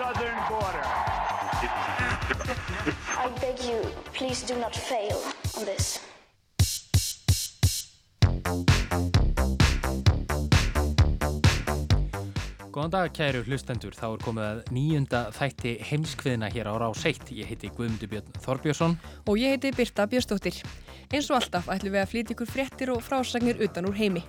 southern border. I beg you, please do not fail on this. Góðan dag kæru hlustendur, þá er komið að nýjunda þætti heimskviðina hér á Rás 1. Ég heiti Guðmundur Björn Þorbjörnsson. Og ég heiti Birta Björnsdóttir. Eins og alltaf ætlum við að flytja ykkur fréttir og frásagnir utan úr heimi.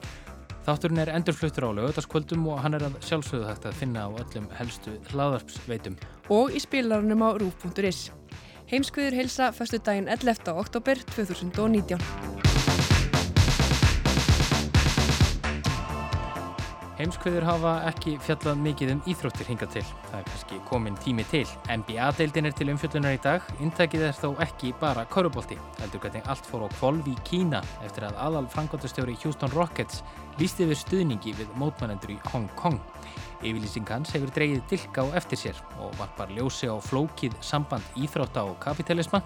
Þátturinn er endurfluttur á lögutaskvöldum og hann er að sjálfsögðu hægt að finna á öllum helstu hlaðarpsveitum. Og í spilarunum á rúf.is. Heimskviður heilsa fyrstu daginn 11. oktober 2019. Heimskveður hafa ekki fjallað mikið um íþróttir hinga til. Það er kannski komin tími til. NBA-deildin er til umfjöllunar í dag. Inntækið er þó ekki bara kaurubolti. Heldur hvernig allt fór á kvolv í Kína eftir að aðal frangotastjóri Houston Rockets lísti við stuðningi við mótmannendur í Hong Kong. Yfirlýsing hans hefur dreyið dilka á eftir sér og varpar ljósi á flókið samband íþrótta og kapitalisma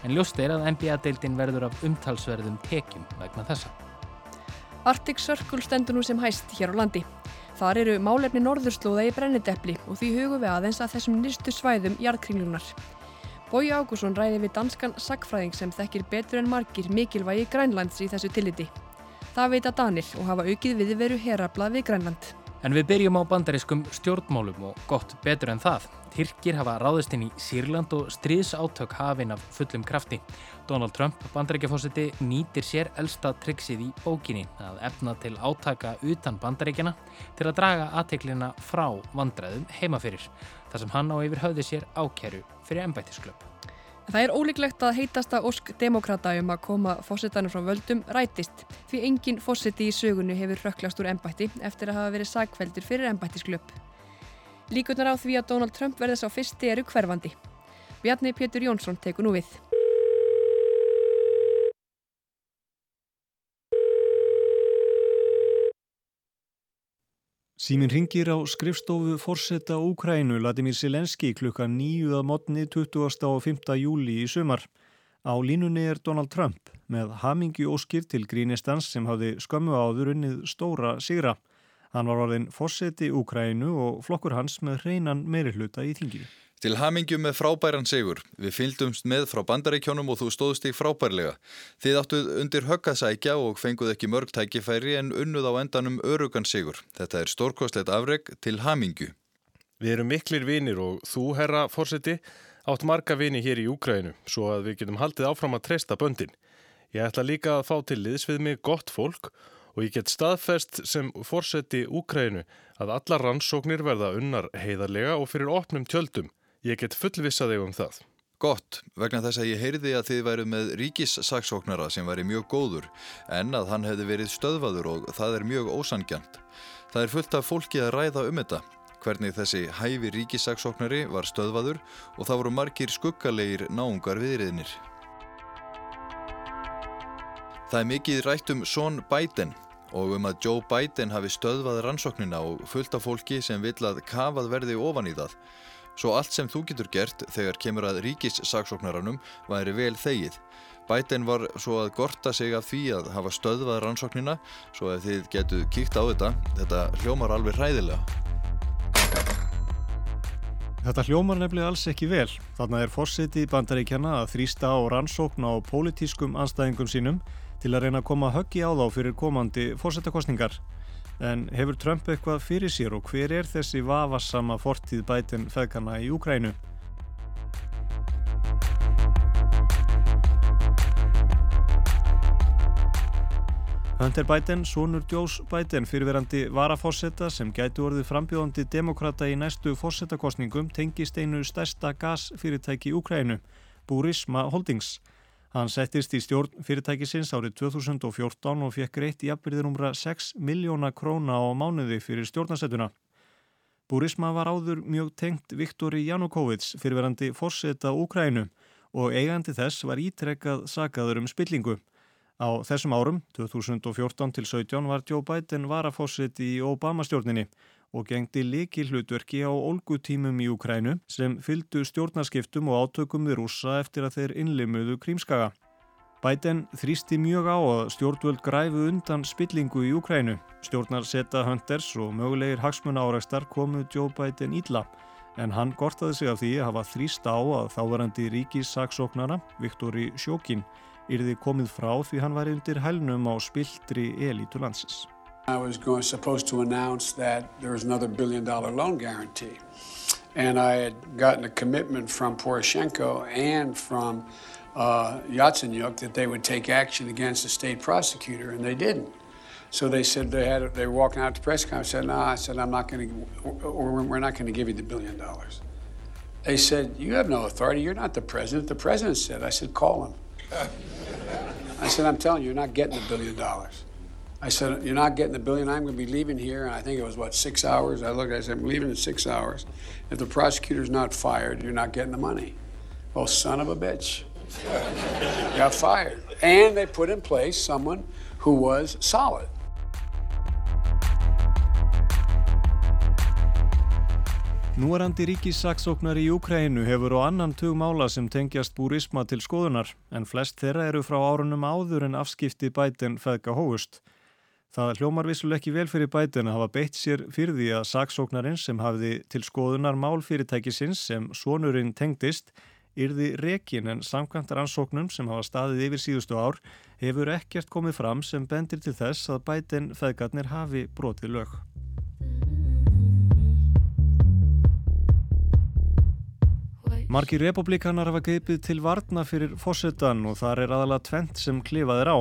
en ljóst er að NBA-deildin verður af umtalsverðum tekjum vegna þessa. Arctic Circle stendur nú sem hæst hér á landi. Þar eru málefni norðurslóða í brennidepli og því hugum við aðeins að þessum nýrstu svæðum jarðkringlunar. Bói Ágússon ræði við danskan sagfræðing sem þekkir betur en margir mikilvægi Grænlands í þessu tilliti. Það veita Danir og hafa aukið viðveru herabla við Grænland. En við byrjum á bandariskum stjórnmálum og gott betur en það. Tyrkir hafa ráðist inn í Sýrland og stríðsátök hafinn af fullum krafti. Donald Trump, bandarækjafósiti, nýtir sér elsta tryggsið í bókinni að efna til átaka utan bandarækjana til að draga aðteklina frá vandræðum heimafyrir, þar sem hann á yfir höfði sér ákjæru fyrir ennbættisklöp. Það er ólíklegt að heitasta ósk demokrata um að koma fósittanum frá völdum rætist því engin fósitti í sögunu hefur röklast úr ennbætti eftir að hafa verið sagkveldir fyrir ennbættisklöp. Líkunar á því að Donald Trump verðis á fyrsti eru hverfandi. Bjarni Pétur Jónsson tekur nú við. Símin ringir á skrifstofu Forsetta Úkrænu Latimir Silenski klukka nýju að modni 20. og 5. júli í sumar. Á línunni er Donald Trump með hamingi óskir til grínistans sem hafði skömmu áður unnið stóra sigra. Hann var orðin Forseti Úkrænu og flokkur hans með hreinan meiri hluta í þinginu. Til hamingjum með frábæran sigur. Við fylgdumst með frá bandaríkjónum og þú stóðst í frábærlega. Þið áttuð undir höggasækja og fenguð ekki mörg tækifæri en unnuð á endanum örugan sigur. Þetta er stórkostlegt afreg til hamingju. Við erum miklir vinir og þú, herra fórseti, átt marga vini hér í Úgrænu svo að við getum haldið áfram að treysta böndin. Ég ætla líka að fá til liðs við mig gott fólk og ég get staðfest sem fórseti Úgrænu að alla rannsóknir verða unnar heiðarlega og fyrir opnum tjöldum. Ég get fullvissa þig um það. Gott, vegna þess að ég heyrði að þið væru með ríkissaksóknara sem væri mjög góður en að hann hefði verið stöðvaður og það er mjög ósangjant. Það er fullt af fólki að ræða um þetta, hvernig þessi hæfi ríkissaksóknari var stöðvaður og það voru margir skuggalegir náungar viðriðnir. Það er mikið rætt um Són Biden og um að Joe Biden hafi stöðvað rannsóknina og fullt af fólki sem vill að kafað verði ofan í það. Svo allt sem þú getur gert þegar kemur að ríkissaksóknaranum væri vel þegið. Biden var svo að gorta sig af því að hafa stöðvað rannsóknina svo ef þið getu kíkt á þetta, þetta hljómar alveg hræðilega. Þetta hljómar nefnilega alls ekki vel. Þarna er fórseti bandaríkjana að þrýsta á rannsókn á pólitískum anstæðingum sínum til að reyna að koma höggi á þá fyrir komandi fórsetakostningar. En hefur Trump eitthvað fyrir sér og hver er þessi vafassama fortíð bætin feðkana í Úkrænu? Hunter Biden, sonur Joes Biden, fyrirverandi varafósetta sem gætu orðið frambjóðandi demokrata í næstu fósettakostningum tengist einu stærsta gasfyrirtæki í Úkrænu, Burisma Holdings. Hann settist í stjórn fyrirtækisins árið 2014 og fekk greitt í afbyrðir umra 6 miljóna króna á mánuði fyrir stjórnasettuna. Burisma var áður mjög tengt Viktori Janukovits fyrirverandi fórseta Úkrænu og eigandi þess var ítrekkað sagaður um spillingu. Á þessum árum, 2014 til 17, var Joe Biden varafórseti í Obama-stjórninni og gengdi líki hlutverki á olgutímum í Úkrænu sem fyldu stjórnarskiptum og átökum við rúsa eftir að þeir innlimuðu krímskaga. Biden þrýsti mjög á að stjórnvöld græfu undan spillingu í Ukrænu. Stjórnar seta Hunters og mögulegir hagsmuna áreistar komu Joe Biden ílla en hann gortaði sig af því að hafa þrýst á að þáverandi ríkissaksóknara, Viktori Sjókin, yrði komið frá því hann var undir hælnum á spiltri elítu landsins. I was going, supposed to announce that there was another billion dollar loan guarantee and I had gotten a commitment from Poroshenko and from uh, Yatsenyuk that they would take action against the state prosecutor, and they didn't. So they said they had they were walking out to press conference. Said, "No," I said, "I'm not going to, or we're not going to give you the billion dollars." They said, "You have no authority. You're not the president." The president said, "I said, call him." I said, "I'm telling you, you're not getting the billion dollars." I said, "You're not getting the billion. I'm going to be leaving here." And I think it was what six hours. I looked. I said, "I'm leaving in six hours. If the prosecutor's not fired, you're not getting the money." Well, son of a bitch. got fired. And they put in place someone who was solid. Núarandi ríkissaksóknar í Ukrænu hefur á annan tug mála sem tengjast búrisma til skoðunar en flest þeirra eru frá árunum áður en afskipti bætin feðga hóust. Það hljómar vissuleg ekki vel fyrir bætin að hafa beitt sér fyrir því að saksóknarinn sem hafði til skoðunar málfyrirtækisins sem sonurinn tengdist yrði rekin en samkvæmt rannsóknum sem hafa staðið yfir síðustu ár hefur ekkert komið fram sem bendir til þess að bætin feðgarnir hafi brotið lög. Marki republikanar hafa geipið til varna fyrir fósettan og þar er aðalega tvent sem klifaðir á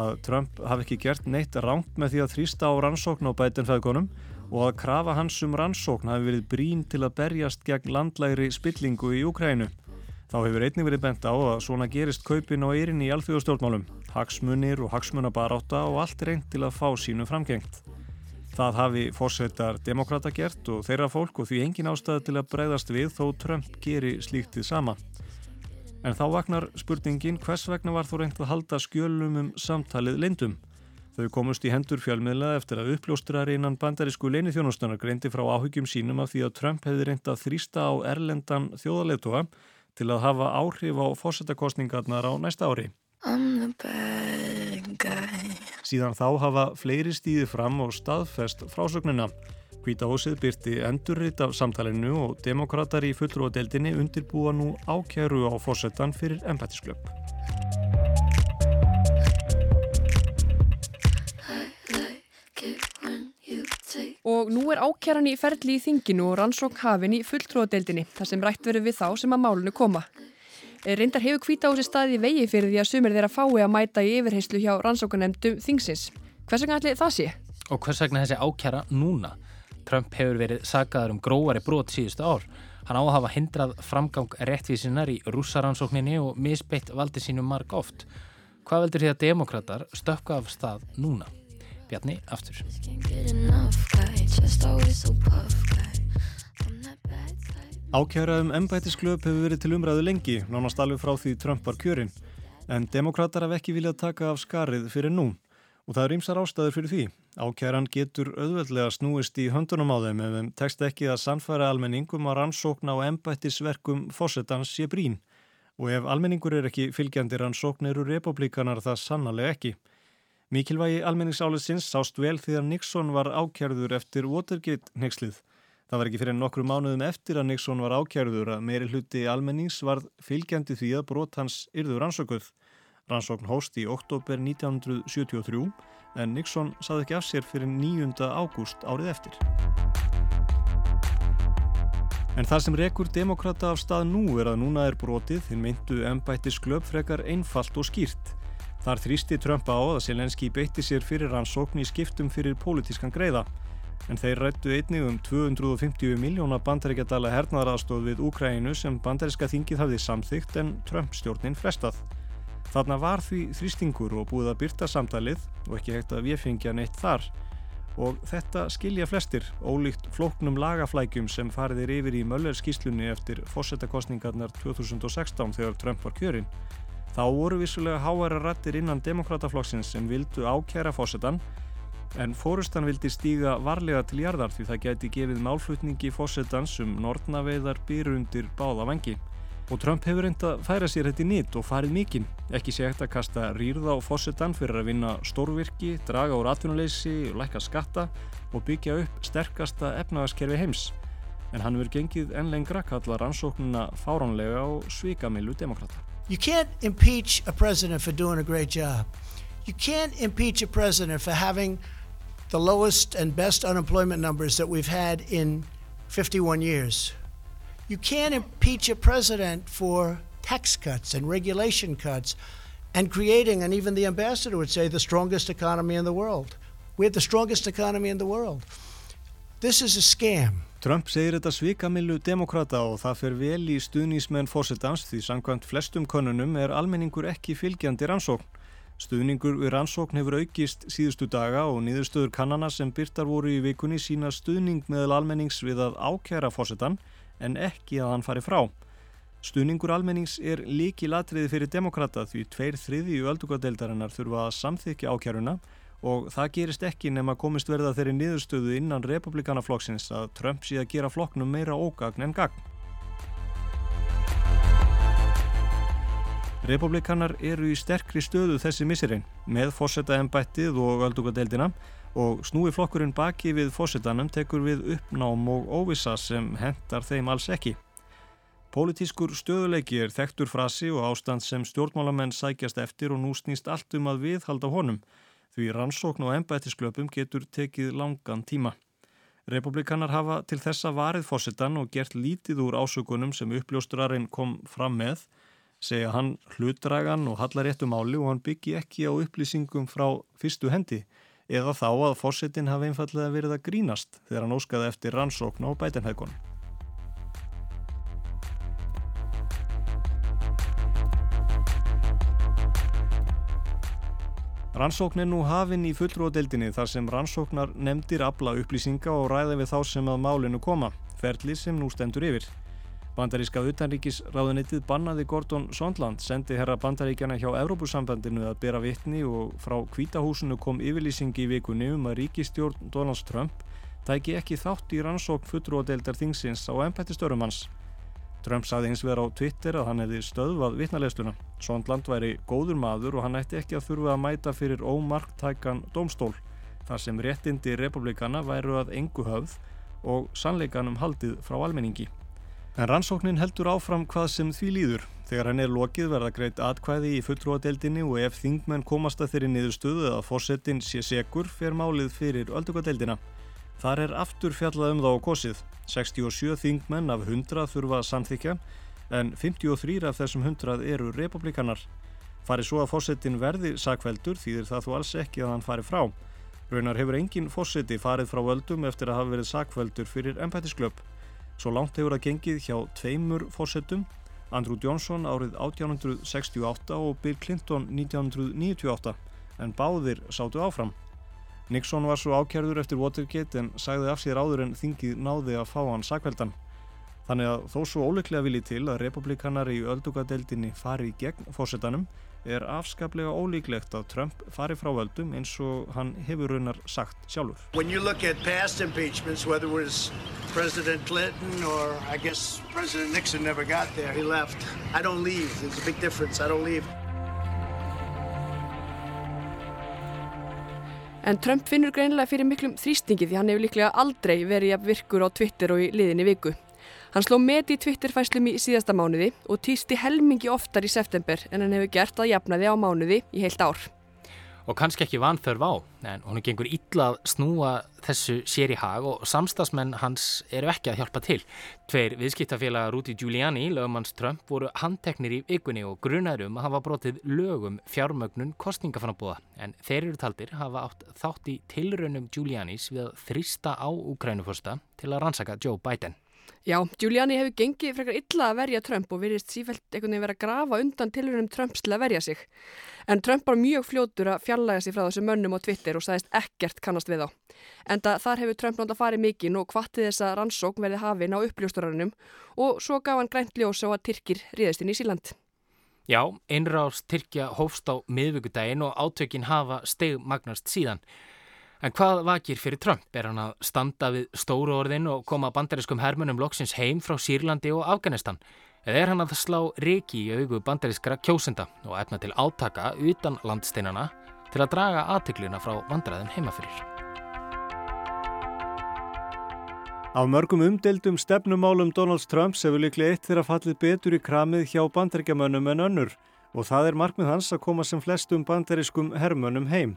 að Trump hafi ekki gert neitt rámt með því að þrýsta á rannsókn á bætinfæðgunum og að krafa hans um rannsókn hafi verið brín til að berjast gegn landlægri spillingu í Ukrænu. Þá hefur einnig verið bent á að svona gerist kaupin á eirin í alþjóðstjórnmálum, hagsmunir og hagsmunabaráta og allt reynd til að fá sínu framgengt. Það hafi fórsetar demokrata gert og þeirra fólk og því engin ástæði til að bregðast við þó Trump geri slíktið sama. En þá vagnar spurningin hvers vegna var þó reynd að halda skjölum um samtalið lindum. Þau komust í hendur fjölmiðla eftir að uppljóstrar innan bandarísku leinithjónustunar greindi frá áhugjum sínum af því að Trump hefði reynd að þrýsta á erlendan þjóðarleituga til að hafa áhrif á fórsetakostningarnar á næsta ári. Síðan þá hafa fleiri stíði fram og staðfest frásögnina. Hvítahósið byrti endurrit af samtalenu og demokrater í fullrúadeildinni undirbúa nú ákjæru á fórsetan fyrir empatisklöpp. Og nú er ákjæran í ferli í þinginu og rannsókn hafin í fulltrúadeildinni þar sem rætt verið við þá sem að málunu koma. Reyndar hefur hvítahósi staði vegi fyrir því að sumir þeirra fái að mæta í yfirheyslu hjá rannsókanemdum þingsins. Hvers vegna ætli það sé? Og hvers vegna þessi ákjara núna? Trump hefur verið sagaður um gróari brot síðustu ár. Hann á að hafa hindrað framgang réttvísinnar í rússaransókninni og misbeitt valdi sínum marg oft. Hvað veldur því að demokrater stökka af stað núna? Bjarni, aftur. Ákjæraðum embætisklöp hefur verið til umræðu lengi, nánast alveg frá því Trump var kjörinn, en demokrater haf ekki viljað taka af skarið fyrir nú og það er ýmsar ástæður fyrir því. Ákjæran getur auðveldlega snúist í höndunum á þeim ef þeim tekst ekki að sannfæra almenningum að rannsókna á embættisverkum fósettans sé brín og ef almenningur er ekki fylgjandi rannsókn eru republikanar það sannarlega ekki. Mikilvægi almenningsálisins sást vel því að Nixon var ákjærður eftir Watergate nexlið Það var ekki fyrir nokkru mánuðum eftir að Nixon var ákjærður að meiri hluti almennings var fylgjandi því að brot hans yrður rannsókuð. Rannsókn hóst í oktober 1973 en Nixon saði ekki af sér fyrir 9. ágúst árið eftir. En það sem rekur demokrata af stað nú er að núna er brotið þinn meintu ennbætti sklöp frekar einfalt og skýrt. Þar þrýsti Trump á að Selenski beitti sér fyrir rannsókn í skiptum fyrir pólitískan greiða en þeir rættu einnig um 250 miljóna bandaríkjadala hernaðarastóð við Úkrænu sem bandaríska þingið hafði samþygt en Trump-stjórnin frestað. Þarna var því þrýstingur og búið að byrta samtalið og ekki hægt að viðfingja neitt þar og þetta skilja flestir, ólíkt flóknum lagaflækjum sem fariðir yfir í Möller-skíslunni eftir fósettakostningarnar 2016 þegar Trump var kjörinn. Þá voru vissulega háæra rættir innan demokrataflokksins sem vildu ákjæra fósettan en fórustan vildi stíga varlega til jarðar því það gæti gefið málflutningi fósettans um nortnaveiðar byrjundir báða vangi. Og Trump hefur reynda að færa sér þetta í nýtt og farið mikinn. Ekki sé eftir að kasta rýrða á fósettan fyrir að vinna stórvirki, draga úr atvinnuleysi, lækka skatta og byggja upp sterkasta efnagaskerfi heims. En hann verður gengið enn lengra kalla rannsóknuna fáránlega og svíkamilu demokrata. You can't impeach a president for doing a great job. You can't impeach a president for having the lowest and best unemployment numbers that we've had in 51 years. You can't impeach a president for tax cuts and regulation cuts and creating, and even the ambassador would say, the strongest economy in the world. We have the strongest economy in the world. This is a scam. Trump segir þetta svikamillu demokrata og það fer vel í stuðnísmenn fósittans því samkvæmt flestum konunum er almenningur ekki fylgjandi rannsókn. Stuðningur við rannsókn hefur aukist síðustu daga og niðurstöður kannana sem byrtar voru í vikunni sína stuðning meðal almennings við að ákjæra fósittan en ekki að hann fari frá. Stuðningur almennings er líki latriði fyrir demokrata því tveir þriði í öldungadeildarinnar þurfa að samþykja ákjæruna og það gerist ekki nema komist verða þeirri niðurstöðu innan republikanaflokksins að Trump sé að gera flokknum meira ógagn en gagn. Republikanar eru í sterkri stöðu þessi missirinn með fósetaembættið og öldungadeildina og snúi flokkurinn baki við fósetanum tekur við uppnám og óvisa sem hendar þeim alls ekki. Pólitískur stöðuleiki er þektur frasi og ástand sem stjórnmálamenn sækjast eftir og nú snýst allt um að viðhalda honum því rannsókn og embættisklöpum getur tekið langan tíma. Republikanar hafa til þessa varið fósittan og gert lítið úr ásökunum sem uppljóstrarinn kom fram með, segja hann hlutdragan og hallar réttu máli og hann byggi ekki á upplýsingum frá fyrstu hendi eða þá að fósittin hafi einfallega verið að grínast þegar hann óskaði eftir rannsókn á bætenhækon. Rannsókn er nú hafinn í fullrúadeildinni þar sem rannsóknar nefndir abla upplýsinga og ræða við þá sem að málinu koma, ferli sem nú stendur yfir. Bandaríska utanríkis ráðunitið bannaði Gordon Sondland, sendi herra bandaríkjana hjá Evrópusambandinu að bera vittni og frá kvítahúsinu kom yfirlýsingi í vikunni um að ríkistjórn Donald Trump tæki ekki þátt í rannsókn fullrúadeildar þingsins á ennpættistörum hans. Trump saði eins verið á Twitter að hann hefði stöðvað vittnalesluna. Sondland væri góður maður og hann ætti ekki að þurfa að mæta fyrir ómarktækan domstól þar sem réttindi republikana væru að engu höfð og sannleikanum haldið frá almenningi. En rannsóknin heldur áfram hvað sem því líður. Þegar hann er lokið verða greitt atkvæði í fulltrúadeildinni og ef þingmenn komast að þeirri niðurstöðu að fórsetin sé segur fer málið fyrir öldugadeildina. Þar er aftur fjallað um þá kosið. 67 þingmenn af 100 þurfa samþykja en 53 af þessum 100 eru republikanar. Fari svo að fósettin verði sakveldur þýðir það þú alls ekki að hann fari frá. Raunar hefur engin fósetti farið frá völdum eftir að hafa verið sakveldur fyrir embætisklöp. Svo langt hefur það gengið hjá tveimur fósettum, Andrew Johnson árið 1868 og Bill Clinton 1998, en báðir sátu áfram. Nixon var svo ákjærður eftir Watergate en sagði af sér áður en þingið náði að fá hann sakveldan. Þannig að þó svo óleiklega vilji til að republikanar í öldugadeildinni fari í gegn fórsetanum er afskaplega ólíklegt að Trump fari frá völdum eins og hann hefur raunar sagt sjálfur. When you look at past impeachments, whether it was President Clinton or I guess President Nixon never got there, he left. I don't leave. There's a big difference. I don't leave. En Trump finnur greinilega fyrir miklum þrýstingi því hann hefur líklega aldrei verið jafn virkur á Twitter og í liðinni viku. Hann sló met í Twitter-fæslum í síðasta mánuði og týsti helmingi oftar í september en hann hefur gert að jafna þið á mánuði í heilt ár og kannski ekki vanþörf á en hún gengur illa að snúa þessu sér í hag og samstagsmenn hans eru ekki að hjálpa til. Tveir viðskiptafélaga Rúti Giuliani, lögumanns Trump, voru handteknir í ykkunni og grunarum að hafa brotið lögum fjármögnun kostningafannabúða en þeir eru taldir hafa átt þátt í tilraunum Giulianis við að þrista á Ukrænuförsta til að rannsaka Joe Biden. Já, Giuliani hefur gengið frekar illa að verja Trump og verist sífælt einhvern veginn verið að grafa undan tilhörunum Trumps til að verja sig. En Trump var mjög fljótur að fjallæga sig frá þessu mönnum á Twitter og sagðist ekkert kannast við á. Enda þar hefur Trump náttúrulega farið mikinn og hvattið þessa rannsókn verið hafinn á uppljósturarunum og svo gaf hann grænt ljós á að Tyrkir ríðist inn í Síland. Já, einráðs Tyrkja hófst á miðvíkudaginn og átökin hafa steg magnast síðan. En hvað vakir fyrir Trump? Er hann að standa við stóru orðin og koma bandariskum hermunum loksins heim frá Sýrlandi og Afganistan? Eða er hann að slá reiki í augu bandariskra kjósenda og efna til átaka utan landsteinana til að draga aðtegluna frá vandræðum heimafyrir? Af mörgum umdeldum stefnumálum Donalds Trumps hefur líklega eitt þeirra fallið betur í kramið hjá bandaríkjamönnum en önnur og það er markmið hans að koma sem flestum bandarískum hermönnum heim.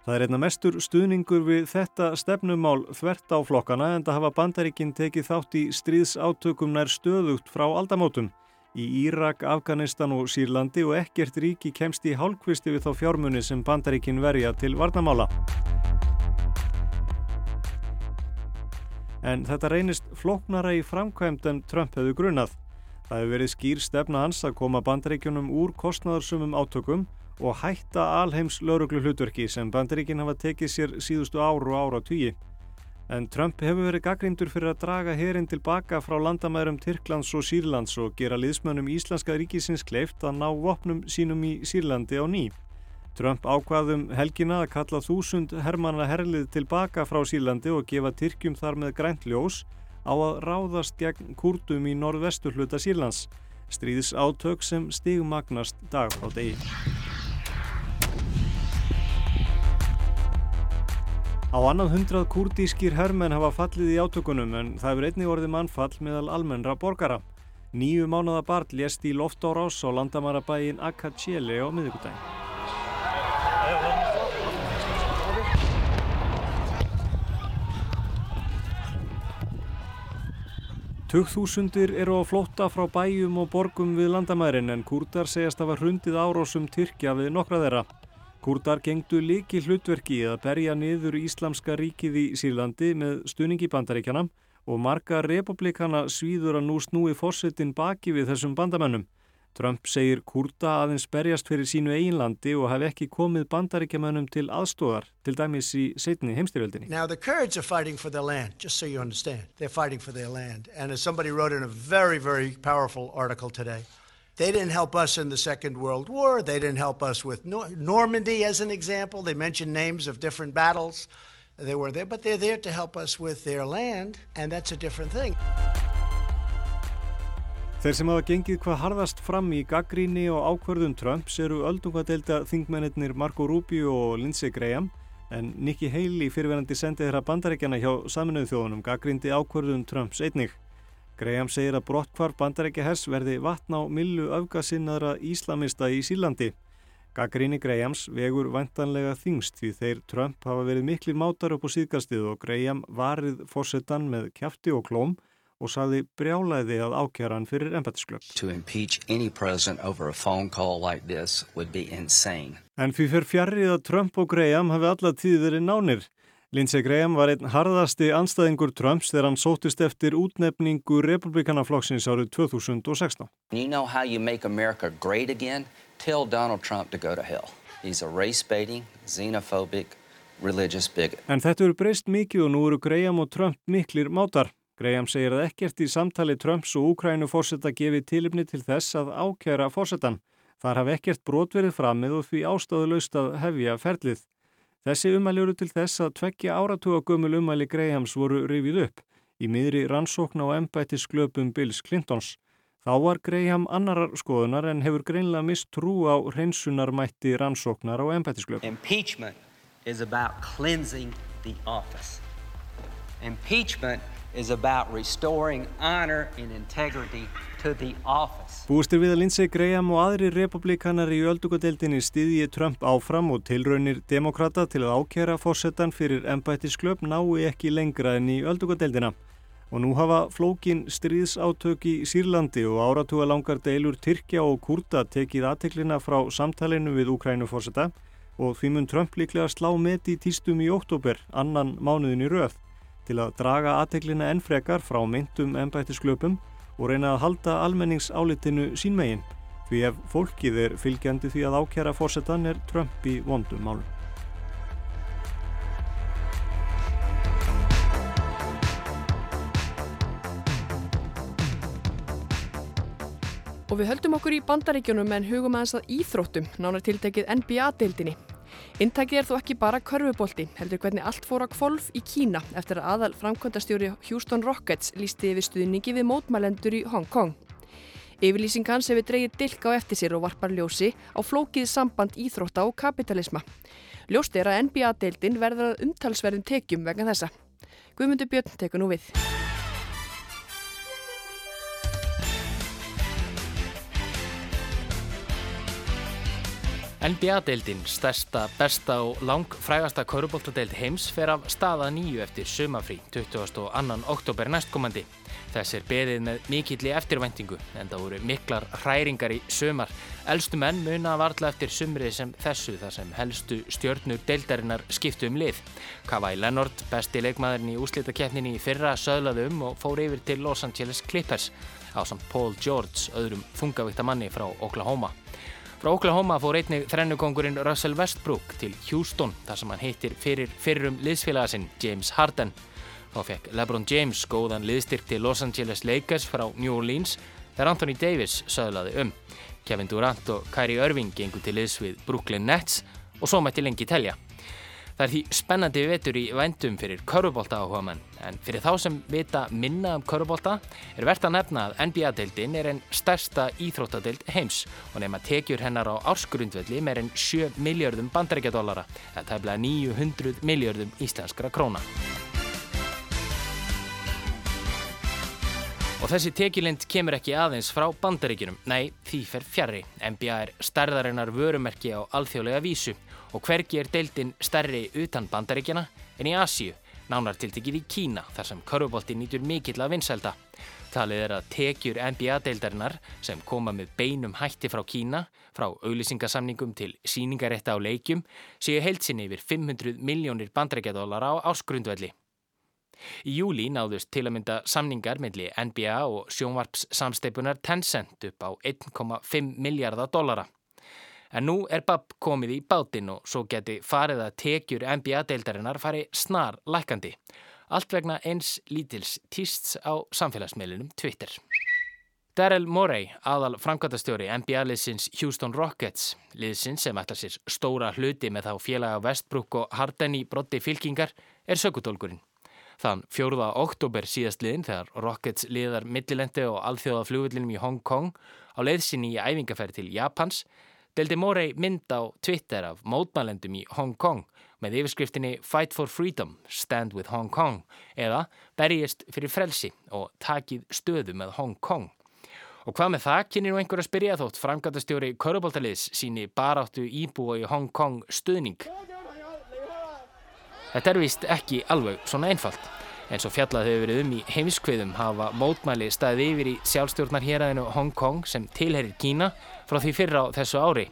Það er einna mestur stuðningur við þetta stefnumál þvert á flokkana en það hafa bandaríkinn tekið þátt í stríðsátökum nær stöðugt frá aldamótum í Írak, Afganistan og Sýrlandi og ekkert ríki kemst í hálfkvisti við þá fjármunni sem bandaríkinn verja til varnamála. En þetta reynist floknara í framkvæmt en Trump hefðu grunnað. Það hefur verið skýr stefna hans að koma bandaríkjunum úr kostnaðarsumum átökum og hætta alheims lauruglu hlutverki sem bandaríkinn hafa tekið sér síðustu áru og ára tugi. En Trump hefur verið gaggrindur fyrir að draga herin tilbaka frá landamærum Tyrklands og Sýrlands og gera liðsmönnum Íslenska ríkisins kleift að ná vopnum sínum í Sýrlandi á ný. Trump ákvaðum helgina að kalla þúsund hermanna herlið tilbaka frá Sýrlandi og gefa Tyrkjum þar með grænt ljós á að ráðast gegn kurdum í norðvestu hluta Sýrlands. Stríðis átök sem stigmagnast dag á degi. Á annað hundrað kurdískir hermenn hafa fallið í átökunum en það hefur einnig orðið mannfall meðal almennra borgara. Nýju mánada barn lést í loftárás á landamarabægin Akaceli á miðugudagin. Tugþúsundir eru á flótta frá bæjum og borgum við landamærin en kurdar segjast að var hrundið árásum Tyrkja við nokkra þeirra. Kurdar gengdu líki hlutverki að berja niður Íslamska ríkið í Sýrlandi með stuðningi bandaríkjana og marga republikana svíður að nú snúi fórsetin baki við þessum bandamennum. Trump segir kurda aðeins berjast fyrir sínu eiginlandi og hef ekki komið bandaríkjamennum til aðstóðar, til dæmis í setni heimstyrjöldinni. Now the Kurds are fighting for their land, just so you understand. They're fighting for their land. And as somebody wrote in a very, very powerful article today, They didn't help us in the Second World War. They didn't help us with Nor Normandy, as an example. They mentioned names of different battles. They were there, but they're there to help us with their land, and that's a different thing. Þeir sem hafa gengið hvað harðast fram í gaggríni og ákverðum Trumps eru öldungadeilda þingmennir Marco Rubio og Lindsey Graham en Nikki Haley fyrirverandi sendið þeirra bandarækjana hjá saminuðu þjóðunum gaggrindi ákverðum Trumps einnig. Graham segir að brottkvarf bandarækja hers verði vatn á millu öfgasinnaðra íslamista í Sílandi. Gaggrinni Grahams vegur vantanlega þingst því þeir Trump hafa verið miklir mátar upp á síðkastið og Graham varið fórsetan með kæfti og klóm og saði brjálaði að ákjara hann fyrir embætisklöpp. Like en fyrir fjarrið að Trump og Graham hafi alla tíð verið nánir. Lindsey Graham var einn harðasti anstæðingur Trumps þegar hann sótist eftir útnefningu republikanaflokksins árið 2016. You know how you make America great again? Tell Donald Trump to go to hell. He's a race-baiting, xenophobic, religious bigot. En þetta eru breyst mikið og nú eru Graham og Trump miklir mátar. Graham segir að ekkert í samtali Trumps og Úkrænu fórsetta gefi tilipni til þess að ákjæra fórsetan. Þar hafi ekkert brotverið framið og því ástáðu laust að hefja ferlið. Þessi umæli eru til þess að tveggja áratuga gömul umæli Grahams voru rifið upp í miðri rannsókn á embættisglöpum Bills Clintons. Þá var Graham annarar skoðunar en hefur greinlega mist trú á hreinsunarmætti rannsóknar á embættisglöpum. Impeachment is about cleansing the office. Impeachment is about restoring honor and integrity Bústir við að Lindsey Graham og aðri republikanar í öldugadeildinni stiðji Trump áfram og tilraunir demokrata til að ákjæra fórsetan fyrir embættisklöp nái ekki lengra enn í öldugadeildina. Og nú hafa flókin stríðsátök í Sýrlandi og áratúa langar deilur Tyrkja og Kurda tekið aðteklina frá samtalenu við Ukrænu fórseta og því mun Trump líklega slá met í týstum í óttúber, annan mánuðin í röð. Til að draga aðteglina ennfrekar frá myndum ennbættisklöpum og reyna að halda almenningsálitinu sínmegin því ef fólkið er fylgjandi því að ákjara fórsetan er Trump í vondum málum. Og við höldum okkur í bandaríkjunum en hugum aðeins að íþróttum, nánar tiltekið NBA-deildinni. Intakið er þó ekki bara körfubolti, heldur hvernig allt fór að kvolf í Kína eftir að aðal framkvæmdastjóri Houston Rockets lísti yfir stuðningi við mótmælendur í Hong Kong. Yfirlýsing hans hefur dreyið dilka á eftir sér og varpar ljósi á flókið samband íþrótta og kapitalisma. Ljóst er að NBA-deildin verður að umtalsverðum tekjum vegna þessa. Guðmundur Björn tekur nú við. NBA-deildin, stærsta, besta og langfrægasta kauruboltadeild heims fer af staða nýju eftir sumafrí 22. oktober næstkomandi. Þess er beðið með mikilli eftirvæntingu en það voru miklar hræringar í sumar. Elstu menn muna varla eftir sumrið sem þessu þar sem helstu stjórnur deildarinnar skiptu um lið. Kawhi Leonard, besti leikmaðurinn í úslítakefninni í fyrra, söðlaði um og fór yfir til Los Angeles Clippers á samt Paul George, öðrum þungavíktamanni frá Oklahoma. Frá Oklahoma fór einnig þrennukongurinn Russell Westbrook til Houston þar sem hann heitir fyrir fyrrum liðsfélagasinn James Harden. Þá fekk LeBron James góðan liðstyrk til Los Angeles Lakers frá New Orleans þegar Anthony Davis söðlaði um. Kevin Durant og Kyrie Irving gengur til liðs við Brooklyn Nets og svo mætti lengi telja. Það er því spennandi vetur í vendum fyrir körubólta áhuga mann, en fyrir þá sem vita minna um körubólta er verðt að nefna að NBA-deildin er einn stærsta íþróttadeild heims og nefna tekjur hennar á ársgrundvelli með einn 7 miljardum bandarækjadólara, það bleið 900 miljardum íslenskra króna. Og þessi tekjulind kemur ekki aðeins frá bandaríkinum, nei, því fer fjarrri. NBA er stærðarinnar vörumerki á alþjóðlega vísu og hvergi er deildin stærri utan bandaríkjana en í Asíu, nánar tiltekið í Kína þar sem körfubolti nýtur mikill að vinsælda. Talið er að tekjur NBA-deildarinnar sem koma með beinum hætti frá Kína, frá auðlýsingasamningum til síningarétta á leikjum, séu heilsinni yfir 500 miljónir bandaríkjadólar á áskrundvelli. Í júli náðust til að mynda samningar melli NBA og sjónvarpssamsteipunar Tencent upp á 1,5 miljardar dollara. En nú er Babb komið í bátinn og svo geti farið að tekjur NBA-deildarinnar fari snar lækandi. Allt vegna eins lítils týsts á samfélagsmeilinum Twitter. Daryl Morey, aðal framkvæmtastjóri NBA-liðsins Houston Rockets, liðsins sem ætlar sér stóra hluti með þá félaga Westbrook og Harden í brotti fylkingar, er sökutólkurinn. Þann 4. oktober síðast liðin þegar Rockets liðar millilendi og alþjóða flugvillinum í Hong Kong á leiðsinni í æfingaferð til Japans deldi Morey mynd á Twitter af mótmælendum í Hong Kong með yfirskriftinni Fight for Freedom, Stand with Hong Kong eða berjist fyrir frelsi og takið stöðu með Hong Kong. Og hvað með það kynir nú einhver að spyrja þótt framgætastjóri Köruboltaliðs síni baráttu íbúa í Hong Kong stuðning. Þetta er vist ekki alveg svona einfalt. En svo fjallað hefur verið um í heimskviðum hafa mótmæli staðið yfir í sjálfstjórnar héræðinu Hong Kong sem tilherir Kína frá því fyrra á þessu ári.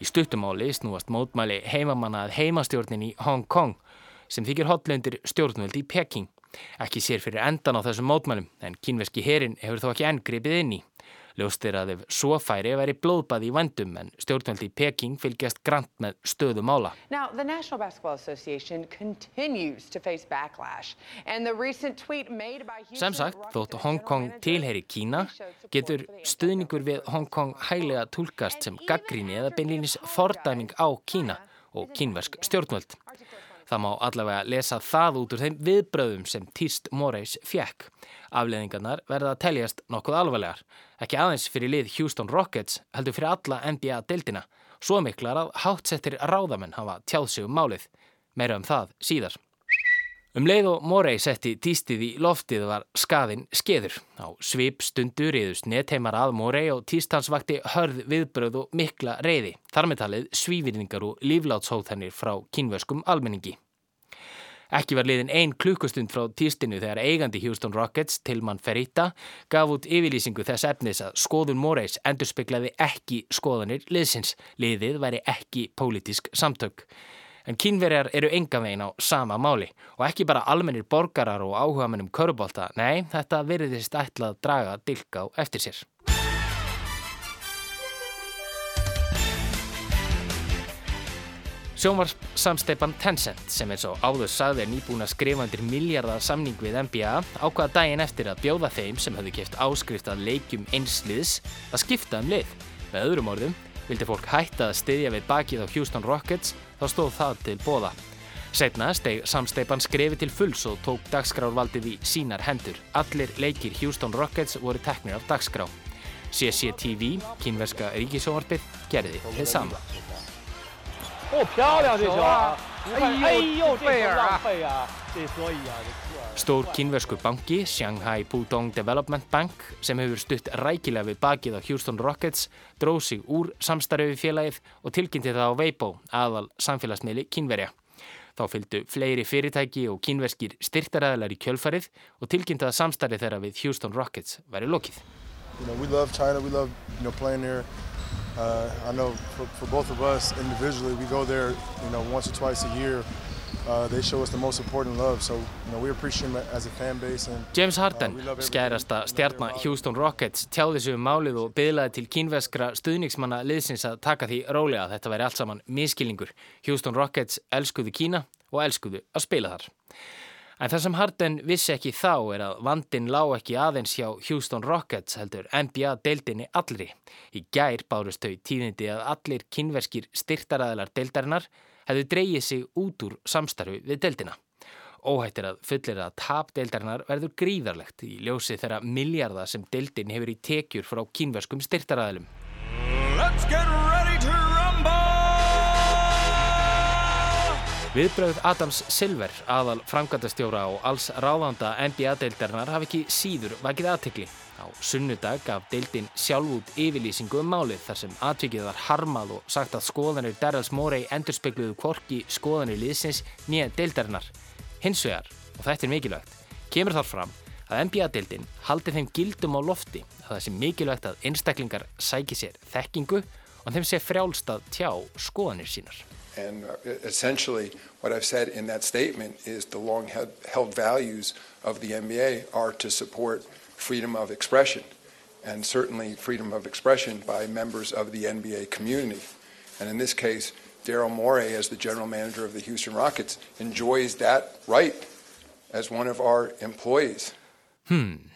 Í stuttumáli snúast mótmæli heimamanna að heimastjórnin í Hong Kong sem þykir hotlundir stjórnvöld í Peking. Ekki sér fyrir endan á þessum mótmælum en kínverski herin hefur þó ekki enn gripið inn í. Ljóst er að ef svo færi væri blóðbað í vandum en stjórnvöldi í Peking fylgjast grant með stöðu mála. Now, the National Basketball Association continues to face backlash and the recent tweet made by Sem sagt, þótt Hong Kong tilheri Kína getur stuðningur við Hong Kong hæglega tólkast sem gaggríni eða beinlýnis fordæming á Kína og kínversk stjórnvöld. Það má allavega lesa það út úr þeim viðbröðum sem Týst Moreis fjekk. Afleðingarnar verða að teljast nokkuð alvarlegar. Ekki aðeins fyrir lið Houston Rockets heldur fyrir alla NBA-deildina. Svo miklar að hátsettir ráðamenn hafa tjáð sig um málið. Meira um það síðar. Um leið og Morey setti týstið í loftið var skaðinn skeður. Á svip stundur yðust netheimar að Morey og týstans vakti hörð viðbröð og mikla reyði. Þar með talið svívirningar og líflátshóðhennir frá kínvöskum almenningi. Ekki var liðin ein klukkustund frá týstinu þegar eigandi Houston Rockets, Tilman Ferita, gaf út yfirlýsingu þess efnis að skoðun Moreys endurspeglaði ekki skoðanir liðsins. Liðið væri ekki pólitísk samtök. En kínverjar eru enga veginn á sama máli og ekki bara almennir borgarar og áhuga mennum körubólta, nei, þetta veriðist ætlað að draga dilka á eftir sér. Sjónvarsamsteipan Tencent sem eins og áður sagði er nýbúin að skrifa undir miljardar samning við NBA ákvaða daginn eftir að bjóða þeim sem höfðu kæft áskrift að leikjum einsliðs að skipta um lið. Með öðrum orðum, Vildi fólk hætta að styðja við bakið á Houston Rockets þá stóð það til bóða. Setna steg samsteipan skrefi til fulls og tók dagskrárvaldið í sínar hendur. Allir leikir Houston Rockets voru teknir af dagskrá. CCTV, kínverska ríkisjónvarpið, gerði þið sama. Ó, pjárlega því svo! Æjó, æjó, þetta er langt feia! Þetta er svo í aðeins. Stór kínversku banki, Shanghai Pudong Development Bank, sem hefur stutt rækilega við bakið á Houston Rockets, dróð sig úr samstarfi félagið og tilkynnti það á Weibo, aðal samfélagsmiðli kínverja. Þá fylgdu fleiri fyrirtæki og kínverskir styrtaræðlar í kjölfarið og tilkynnti að samstarfi þeirra við Houston Rockets væri lokið. You know, we love China. We love you know playing there. Uh, I know for, for both of us individually, we go there you know once or twice a year. Uh, they show us the most important love, so you know we appreciate them as a fan base. And James Harden, skærasta stjarnar Houston Rockets, tjáði sig um málið og byðlaði til kínveskra stuðningsmanna liðsins að taka því rólega að þetta væri allt saman miskilningur. Houston Rockets elskuðu Kína og elskuðu að spila þar. En það sem Harden vissi ekki þá er að vandin lág ekki aðeins hjá Houston Rockets heldur NBA-deildinni allri. Í gær bárust þau tíðindi að allir kynverskir styrtaræðilar deildarinnar hefðu dreyið sig út úr samstarfi við deildina. Óhættir að fullir að tap deildarinnar verður gríðarlegt í ljósi þeirra miljarda sem deildin hefur í tekjur frá kynverskum styrtaræðilum. Viðbröð Adams Silver, aðal framkvæmdastjóra og alls ráðanda NBA-deildarinnar hafi ekki síður vakið aðtekli. Á sunnudag gaf deildin sjálf út yfirlýsingu um málið þar sem atvikið var harmað og sagt að skoðanir Darrells Morey endurspegluðu kvorki skoðanir liðsins nýja deildarinnar. Hins vegar, og þetta er mikilvægt, kemur þar fram að NBA-deildin haldi þeim gildum á lofti að það sé mikilvægt að einstaklingar sæki sér þekkingu og þeim sé frjálst að tjá skoðanir sínar. And uh, essentially, what I've said in that statement is the long held values of the NBA are to support freedom of expression, and certainly freedom of expression by members of the NBA community. And in this case, Daryl Morey, as the general manager of the Houston Rockets, enjoys that right as one of our employees. Hmm.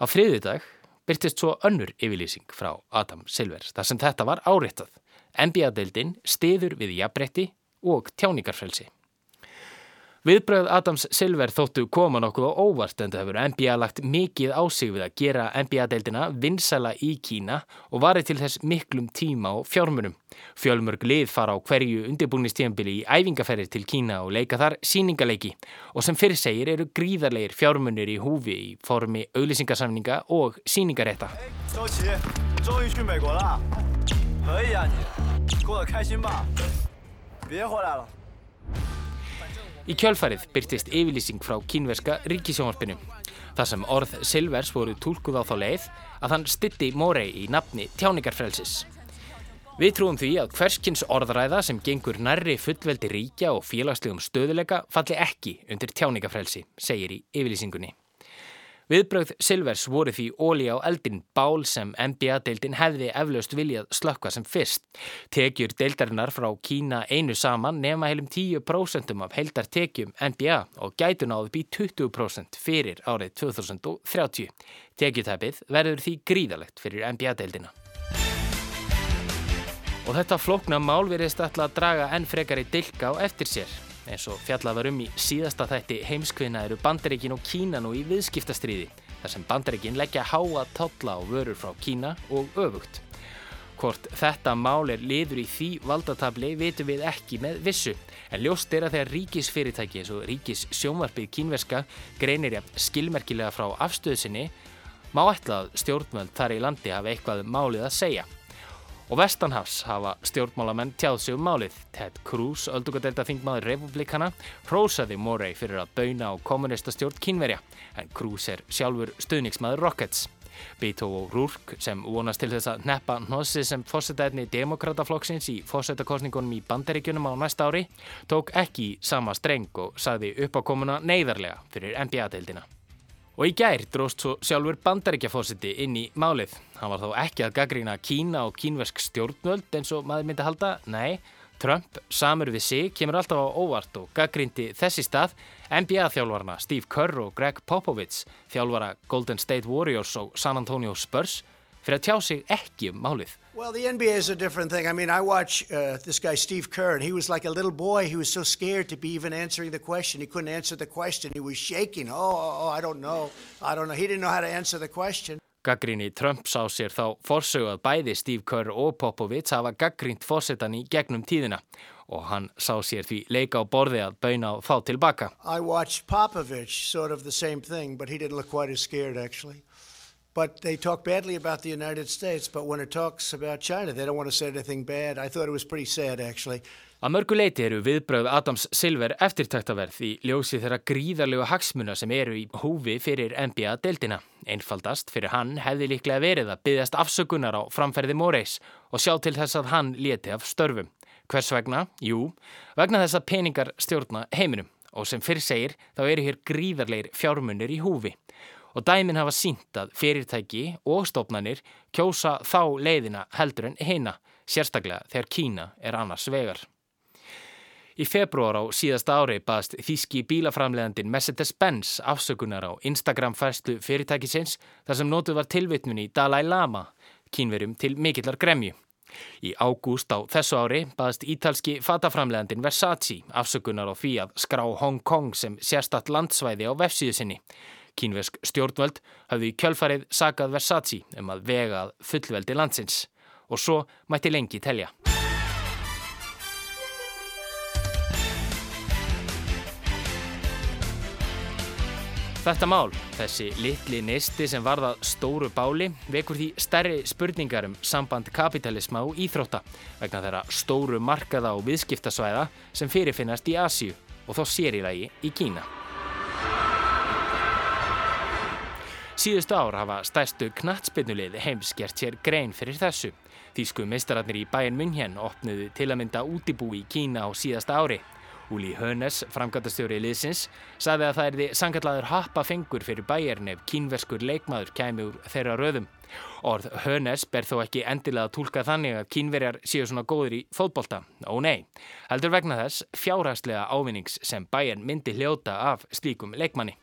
Á þriðið dag byrtist svo önnur yfirlýsing frá Adam Silver þar sem þetta var áréttað. NBA-deildin stiður við jafnbretti og tjáningarfrelsi. Viðbröð Adams Silver þóttu koma nokkuð á óvart en það hefur NBA lagt mikið á sig við að gera NBA-deildina vinsala í Kína og varði til þess miklum tíma og fjármunum. Fjölmörg lið fara á hverju undirbúinistíðanbili í æfingaferðir til Kína og leika þar síningaleiki og sem fyrir segir eru gríðarleir fjármunir í húfi í formi auðlýsingarsamninga og síningarétta. 周 Í kjölfarið byrtist yfirlýsing frá kínverska ríkisjónvarpinu. Það sem orð Silvers voru tólkuð á þá leið að hann stytti Morey í nafni tjáningarfrelsis. Við trúum því að hverskins orðræða sem gengur nærri fullveldi ríkja og félagslegum stöðuleika falli ekki undir tjáningarfrelsi, segir í yfirlýsingunni. Viðbröð Silvers voru því óli á eldin bál sem NBA-deildin hefði eflaust viljað slökka sem fyrst. Tekjur deildarinnar frá Kína einu saman nema heilum 10% af heildartekjum NBA og gætu náðu bí 20% fyrir árið 2030. Tekjutæpið verður því gríðalegt fyrir NBA-deildina. Og þetta flókna mál verðist alltaf að draga enn frekari dilka á eftir sér. Eins og fjallað var um í síðasta þætti heimskvinna eru Bandaríkin og Kína nú í viðskiptastriði þar sem Bandaríkin leggja háa totla á vörur frá Kína og öfugt. Hvort þetta mál er liður í því valdatabli vitum við ekki með vissu en ljóst er að þegar ríkisfyrirtæki eins og ríkis sjónvarpið kínverska greinir jafn skilmerkilega frá afstöðusinni má ætla að stjórnvöld þar í landi hafa eitthvað málið að segja. Og vestanhafs hafa stjórnmálamenn tjáð sig um málið. Ted Cruz, öldungadelda þingmaður republikana, hrósaði Morey fyrir að bauna á kommunista stjórn kínverja, en Cruz er sjálfur stuðningsmaður Rockets. Beto og Rúrk sem vonast til þess að neppa hnossi sem fórsetæðni demokrataflokksins í fórsetakostningunum í bandaríkjunum á næsta ári tók ekki sama streng og sagði uppákomuna neyðarlega fyrir NBA-deildina. Og í gær dróst svo sjálfur bandaríkjafósiti inn í málið. Hann var þó ekki að gaggrína Kína og kínversk stjórnvöld eins og maður myndi halda, nei, Trump, samur við sig, kemur alltaf á óvart og gaggrindi þessi stað NBA-þjálfarna Steve Kerr og Greg Popovich, þjálfara Golden State Warriors og San Antonio Spurs, fyrir að tjá sig ekki um málið. Well, the NBA is a different thing. I mean, I watch uh, this guy, Steve Kerr, and he was like a little boy. He was so scared to be even answering the question. He couldn't answer the question. He was shaking. Oh, oh, oh I don't know. I don't know. He didn't know how to answer the question. Gaggríni Trump sá sér þá forsögu að bæði Steve Kerr og Popovich hafa gaggrínt fórsetan í gegnum tíðina og hann sá sér því leika á borði að bauna og fá tilbaka. I watched Popovich, sort of the same thing, but he didn't look quite as scared actually. But they talk badly about the United States, but when it talks about China, they don't want to say anything bad. I thought it was pretty sad actually. Að mörgu leiti eru viðbröð Adams Silver eftirtæktaverð í ljósi þeirra gríðarlegu hagsmuna sem eru í húfi fyrir NBA-deltina. Einfaldast fyrir hann hefði líklega verið að byggast afsökunar á framferði Moreis og sjá til þess að hann leti af störfum. Hvers vegna? Jú, vegna þess að peningar stjórna heiminum og sem fyrir segir þá eru hér gríðarleir fjármunir í húfi. Og dæmin hafa sínt að fyrirtæki og stofnanir kjósa þá leiðina heldur en heina, sérstaklega þegar Kína er annars vegar. Í februar á síðasta ári baðst þíski bílaframleðandin Mercedes-Benz afsökunar á Instagram-færslu fyrirtækisins þar sem nótuð var tilvitnun í Dalai Lama, kínverjum til mikillar gremju. Í ágúst á þessu ári baðst ítalski fataframleðandin Versace afsökunar á því að skrá Hong Kong sem sérstatt landsvæði á vefsíðu sinni. Kínversk stjórnvöld hafði í kjölfarið sakað Versace um að vegað fullveldi landsins og svo mætti lengi telja. Þetta mál, þessi litli neisti sem varðað stóru báli, vekur því stærri spurningar um samband kapitalisma og íþrótta vegna þeirra stóru markaða og viðskiptasvæða sem fyrirfinnast í Asíu og þó sér í lagi í Kína. Síðustu ár hafa stærstu knatsbynnulið heimskjert sér grein fyrir þessu. Þýsku meistararnir í bæin München opnuðu til að mynda útibú í Kína á síðasta ári Úli Hönes, framgættastjóri liðsins, saði að það er því sangallaður happa fengur fyrir bæjarn ef kínverskur leikmaður kæmi úr þeirra röðum. Orð Hönes ber þó ekki endilega að tólka þannig að kínverjar séu svona góður í fótbolta. Ó nei, heldur vegna þess fjárhagslega ávinnings sem bæjarn myndi hljóta af slíkum leikmanni.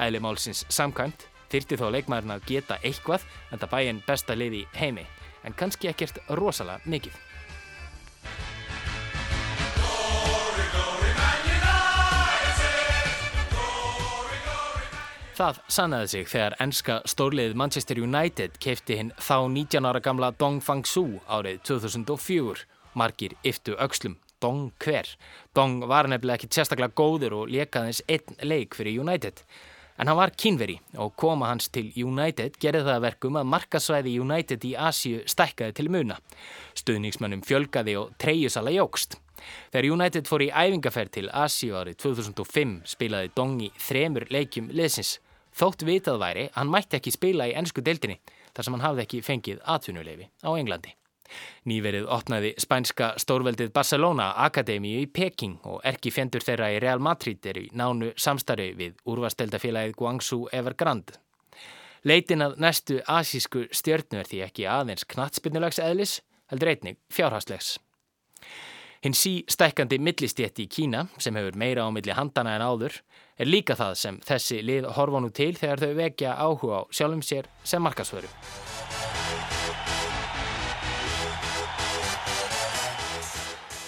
Æli málsins samkvæmt þyrti þó leikmaðurinn að geta eitthvað en það bæjarn besta liði heimi, en kannski ekkert rosalega mikið. Það sannaði sig þegar ennska stórlið Manchester United keipti hinn þá 19 ára gamla Dong Fang-su árið 2004. Margir yftu aukslum. Dong hver? Dong var nefnilega ekki sérstaklega góður og lekaðins einn leik fyrir United. En hann var kynveri og koma hans til United gerði það verkum að markasvæði United í Asju stækkaði til muna. Stuðningsmönnum fjölgaði og treyjusala jógst. Þegar United fór í æfingaferð til Asju árið 2005 spilaði Dong í þremur leikjum leðsins. Þótt vitað væri, hann mætti ekki spila í ennsku deildinni þar sem hann hafði ekki fengið atvinnuleifi á Englandi. Nýverið opnaði spænska stórveldið Barcelona Akademíu í Peking og erki fjendur þeirra í Real Madrid er í nánu samstarfi við úrvasteldafélagið Guangzhou Evergrande. Leitin að næstu asísku stjörnu er því ekki aðeins knatsbyrnulegs eðlis, heldur einnig fjárhastlegs. Hinn sí stækkandi millistétti í Kína, sem hefur meira á milli handana en áður, er líka það sem þessi lið horfa nú til þegar þau vekja áhuga á sjálfum sér sem markasvöru.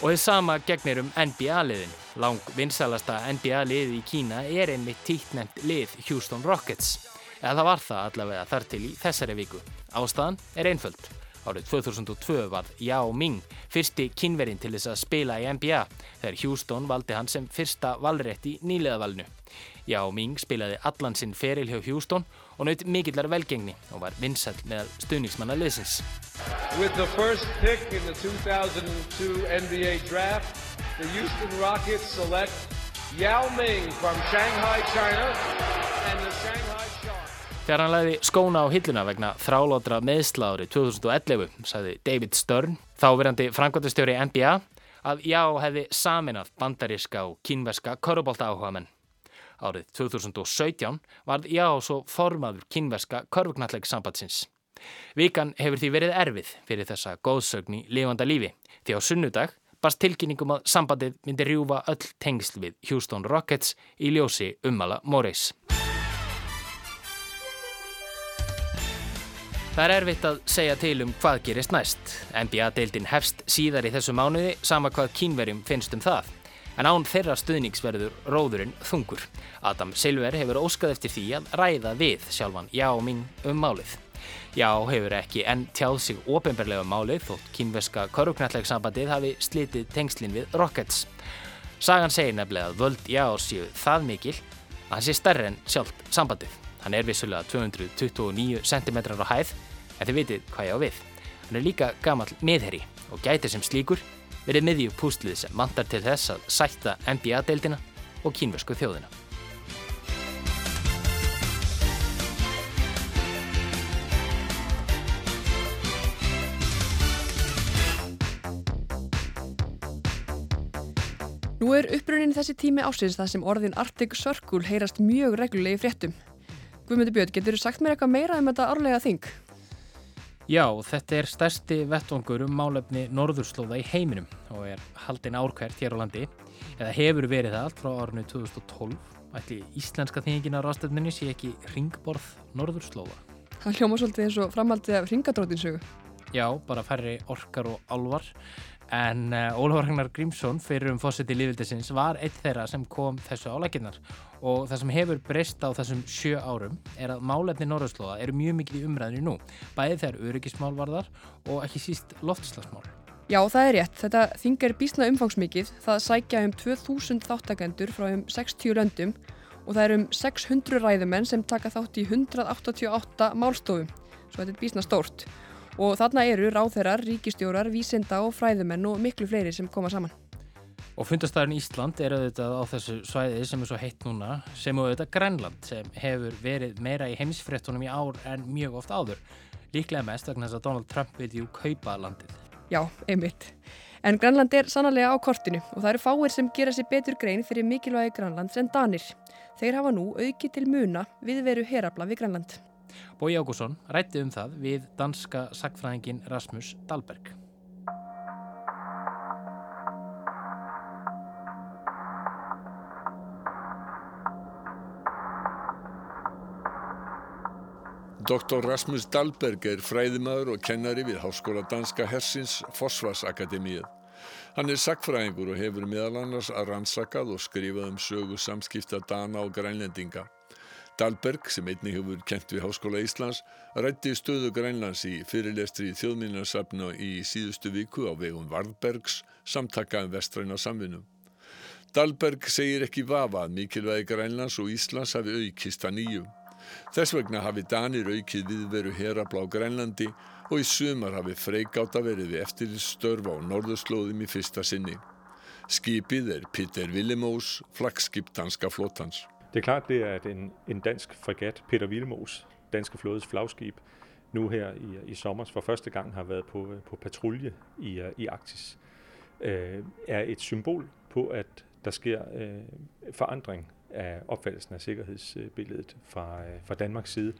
Og þið sama gegnir um NBA-liðin. Lang vinsalasta NBA-lið í Kína er einmitt tíknemt lið Houston Rockets. Eða það var það allavega þar til í þessari viku. Ástæðan er einföld. Árið 2002 var Yao Ming fyrsti kynverinn til þess að spila í NBA þegar Houston valdi hann sem fyrsta valrætt í nýlegavalnu. Yao Ming spilaði allan sinn feril hjá Houston og naut mikillar velgengni og var vinsall með stuðningsmanna liðsins. With the first pick in the 2002 NBA draft, the Houston Rockets select Yao Ming from Shanghai, China and the Shanghai Sharks. Þegar hann læði skóna á hilluna vegna þrálótra meðsla árið 2011, sagði David Stern, þáverandi frangvöldastjóri NBA, að já hefði saminað bandaríska og kínverska körubólta áhuga menn. Árið 2017 varð já svo formaður kínverska körfugnalleg sambandsins. Vikan hefur því verið erfið fyrir þessa góðsögn í lifanda lífi því á sunnudag barst tilkynningum að sambandið myndi rjúfa öll tengsl við Houston Rockets í ljósi ummala Morris. Það er erfitt að segja til um hvað gerist næst. NBA-deildin hefst síðar í þessu mánuði sama hvað kínverjum finnst um það. En án þeirra stuðningsverður róðurinn þungur. Adam Silver hefur óskað eftir því að ræða við sjálfan Já Ming um málið. Já hefur ekki enn tjáð sig ofinberlega um málið þótt kínverska korruknallegsambandið hafi slitið tengslinn við Rockets. Sagan segir nefnilega að völd Já séu það mikil að hann sé stærri en sjálft sambandið. Hann er vissulega 229 cm á hæð en þið vitið hvað ég á við. Hann er líka gammal miðherri og gætir sem slíkur verið miðjú pústlið sem vantar til þess að sætta NBA-deildina og kínversku þjóðina. Nú er upprunnin þessi tími ásins það sem orðin Arctic Circle heyrast mjög reglulegi fréttum. Guðmundur Björn, getur þú sagt mér eitthvað meira um þetta árlega þing? Já, þetta er stærsti vettvangur um málefni norðurslóða í heiminum og er haldin árkvært hér á landi. Eða hefur verið það allt frá árinu 2012 ætli íslenska þingin á rástefninu sé ekki ringborð norðurslóða? Það hljóma svolítið eins og framhaldið af ringadrótinsögu Já, bara færri orkar og alvar en uh, Ólafur Ragnar Grímsson fyrir um fósiti lífildisins var eitt þeirra sem kom þessu álækinnar og það sem hefur breyst á þessum sjö árum er að málefni Norðurslóða eru mjög mikið í umræðinu nú, bæði þegar öryggismálvarðar og ekki síst loftislagsmál. Já, það er rétt. Þetta þing er bísna umfangsmikið. Það sækja um 2000 þáttakendur frá um 60 löndum og það er um 600 ræðumenn sem taka þátt í 188 málstofum, svo þetta er bísna stórt. Og þarna eru ráþeirar, ríkistjórar, vísinda og fræðumenn og miklu fleiri sem koma saman. Og fundastæðurinn Ísland er auðvitað á þessu svæði sem er svo heitt núna sem auðvitað Grænland sem hefur verið meira í heimsfrettunum í ár en mjög oft áður. Líklega mest vegna þess að Donald Trump vil jú kaupa landið. Já, einmitt. En Grænland er sannlega á kortinu og það eru fáir sem gera sér betur grein fyrir mikilvægi Grænlands en Danir. Þeir hafa nú auki til muna við veru herabla við Grænland. Bói Ágússon rætti um það við danska sagfræðingin Rasmus Dahlberg. Dr. Rasmus Dahlberg er fræðimaður og kennari við Háskóla Danska Hersins Forsvarsakademíið. Hann er sagfræðingur og hefur meðal annars að rannsakað og skrifað um sögu samskipta Dana og Grænlendinga. Dahlberg, sem einnig hefur kent við Háskóla Íslands, rætti stöðu Grænlands í fyrirlestri þjóðminnarsafna í síðustu viku á vegum Varðbergs, samtaka um vestræna samvinnu. Dahlberg segir ekki vafa að mikilvægi Grænlands og Íslands hafi aukist að nýju. Þess vegna hafi Danir aukið viðveru herabla á Grænlandi og í sumar hafi freigáta verið við eftirliststörf á norðurslóðum i fyrsta sinni. Skipið er Peter Willemoes, flagskip danska flottans. Det er klart, det er en, en dansk fregat, Peter Willemoes, danske flådes flagskib, nu her i, i sommer for første gang har været på, på patrulje i, i Arktis, øh, er et symbol på, at der sker øh, forandring af opfattelsen af sikkerhedsbilledet fra, fra Danmarks side.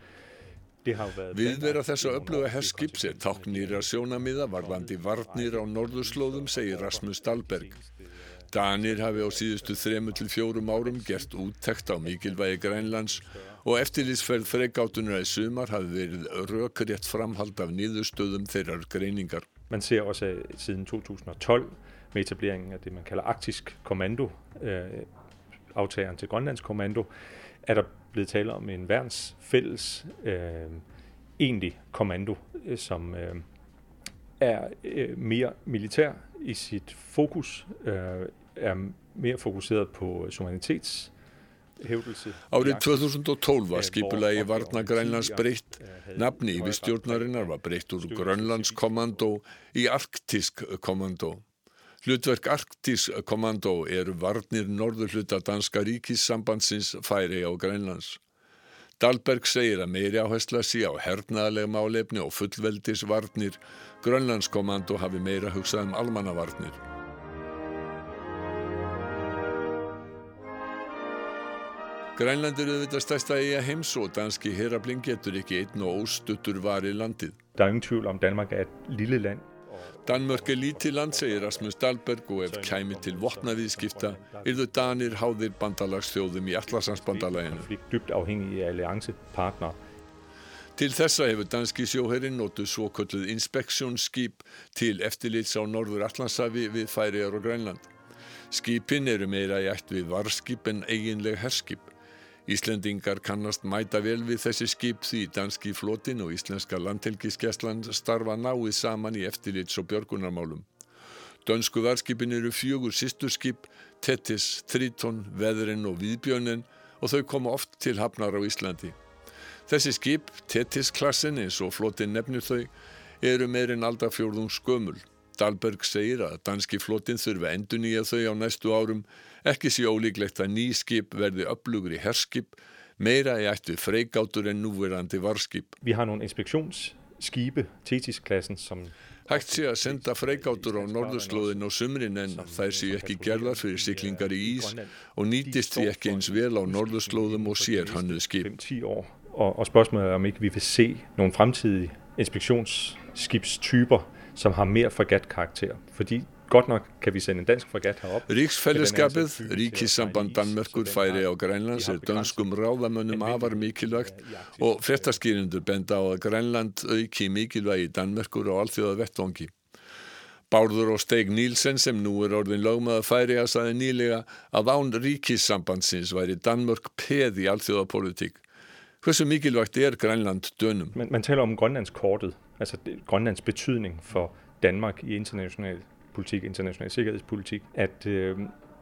Viðvera þess að öfluga herskips er táknýra sjónamiða varðandi varnir á norðurslóðum, segir Rasmus Dahlberg. Danir hafi á síðustu þremu til fjórum árum gert úttekt á mikilvægi Grænlands og eftirlýsferð fregátunar í sumar hafi verið rökrétt framhald af nýðustöðum þeirrar greiningar. Man ser også siden 2012 med etableringen af det, man kalder Arktisk Kommando, øh, aftageren til Grønlands Kommando, er der blevet tale om en værns fælles øh, egentlig kommando, øh, som øh, er øh, mere militær i sit fokus, øh, er mere fokuseret på suverænitets Árið 2012 var skipulagi Varna Grænlands breytt, nafni yfirstjórnarinnar var breytt úr Grönlandskommando í Arktisk kommando. Hlutverk Arktis kommando eru varnir norður hluta danska ríkissambandsins færi á Grænlands. Dahlberg segir að meiri áhersla sé á hernaðalega málefni og fullveldisvarnir. Grönlandskomando hafi meira hugsað um almannavarnir. Grænland eru auðvitað stærsta eiga heims og danski herabling getur ekki einn og óstuttur varið landið. Der er ingen tvivl om Danmark er et lille land. Danmörk er lítið land, segir Rasmus Dahlberg og ef kæmi til vopnaviðskipta yrðu Danir háðir bandalagsþjóðum í alliancepartnere. Til þessa hefur danski sjóherrin notuð svo kölluð inspeksjónskip til eftirlits á Norður Atlansafi við Færiðar og Grænland. Skipin eru meira í ætt við varskip en eiginleg herskip. Íslendingar kannast mæta vel við þessi skip því danski flotin og íslenska landhelgiskeslan starfa náið saman í eftirlits og björgunarmálum. Dönsku varskipin eru fjögur sýsturskip, Tettis, Triton, Veðrin og Víðbjörnin og þau koma oft til hafnar á Íslandi. Þessi skip, Tettis-klassin eins og flotin nefnir þau, eru meirinn aldarfjórðung skömmul. Dahlberg segir að danski flotin þurfa endur nýja þau á næstu árum, ekki sé ólíklegt að ný skip verði í herskip, meira í ættu freigátur en núverandi varskip. Vi har nogle inspektionsskibe, Thetis-klassen, som Hægt sé að senda freigátur á norðurslóðin á sumrin en þær séu ekki gerðar fyrir siklingar í ís og nýtist því ekki eins vel á norðurslóðum og sér hannuð skip. Og, og spørgsmålet er om ikke vi vil se nogle fremtidige inspektionsskibstyper, som har mere fregatkarakter. Fordi godt nok kan vi sende en dansk fregat herop. Ríksfællesskapið, ríkissamband Danmerkur færi á Grænlands er dönskum ráðamönnum afar mikilvægt og fréttaskýrindur benda á að Grænland auki mikilvægi Danmerkur á alþjóða vettvangi. Bárður og Steig Nílsen sem nú er orðin lögmaða færi að saði nýlega að án ríkissambandsins væri Danmörk peð í alþjóðapolitík. Hversu mikilvægt er Grænland dönum? Man, man taler om Grønlandskortet, altså Grønlands betydning for Danmark i international politik, international sikkerhedspolitik, at øh,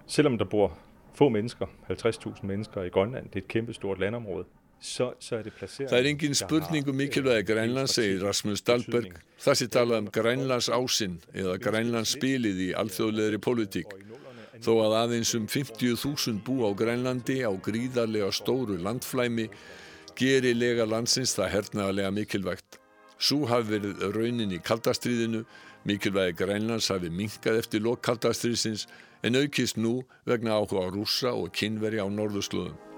selvom der bor få mennesker, 50.000 mennesker i Grønland, det er et kæmpestort landområde, så, så er det placeret... Það er engin spurning um mikilvægi Grænlands, segir Rasmus Dahlberg. Það sé talað um Grænlands ásinn eða Grænlands spilið í alþjóðleðri politík. Þó að aðeins um 50.000 bú á Grænlandi á gríðarlega stóru landflæmi geri lega landsins það hernaðarlega mikilvægt. Sú hafi verið raunin í kaldastriðinu, mikilvægi Grænlands hafi minkað eftir lok kaldastriðsins en aukist nú vegna áhuga rúsa og kynveri á norðurslóðum.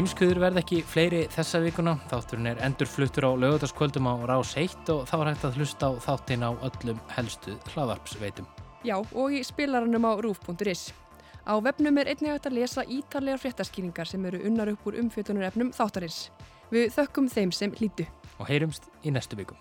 Heimskuður verð ekki fleiri þessa vikuna. Þátturinn er endurfluttur á lögutaskvöldum á Rás 1 og þá er hægt að hlusta á þáttin á öllum helstu hlaðvarpsveitum. Já, og í spilaranum á rúf.is. Á vefnum er einnig hægt að lesa ítarlegar fréttaskýringar sem eru unnar upp úr umfjötunarefnum þáttarins. Við þökkum þeim sem hlýtu. Og heyrumst í næstu vikum.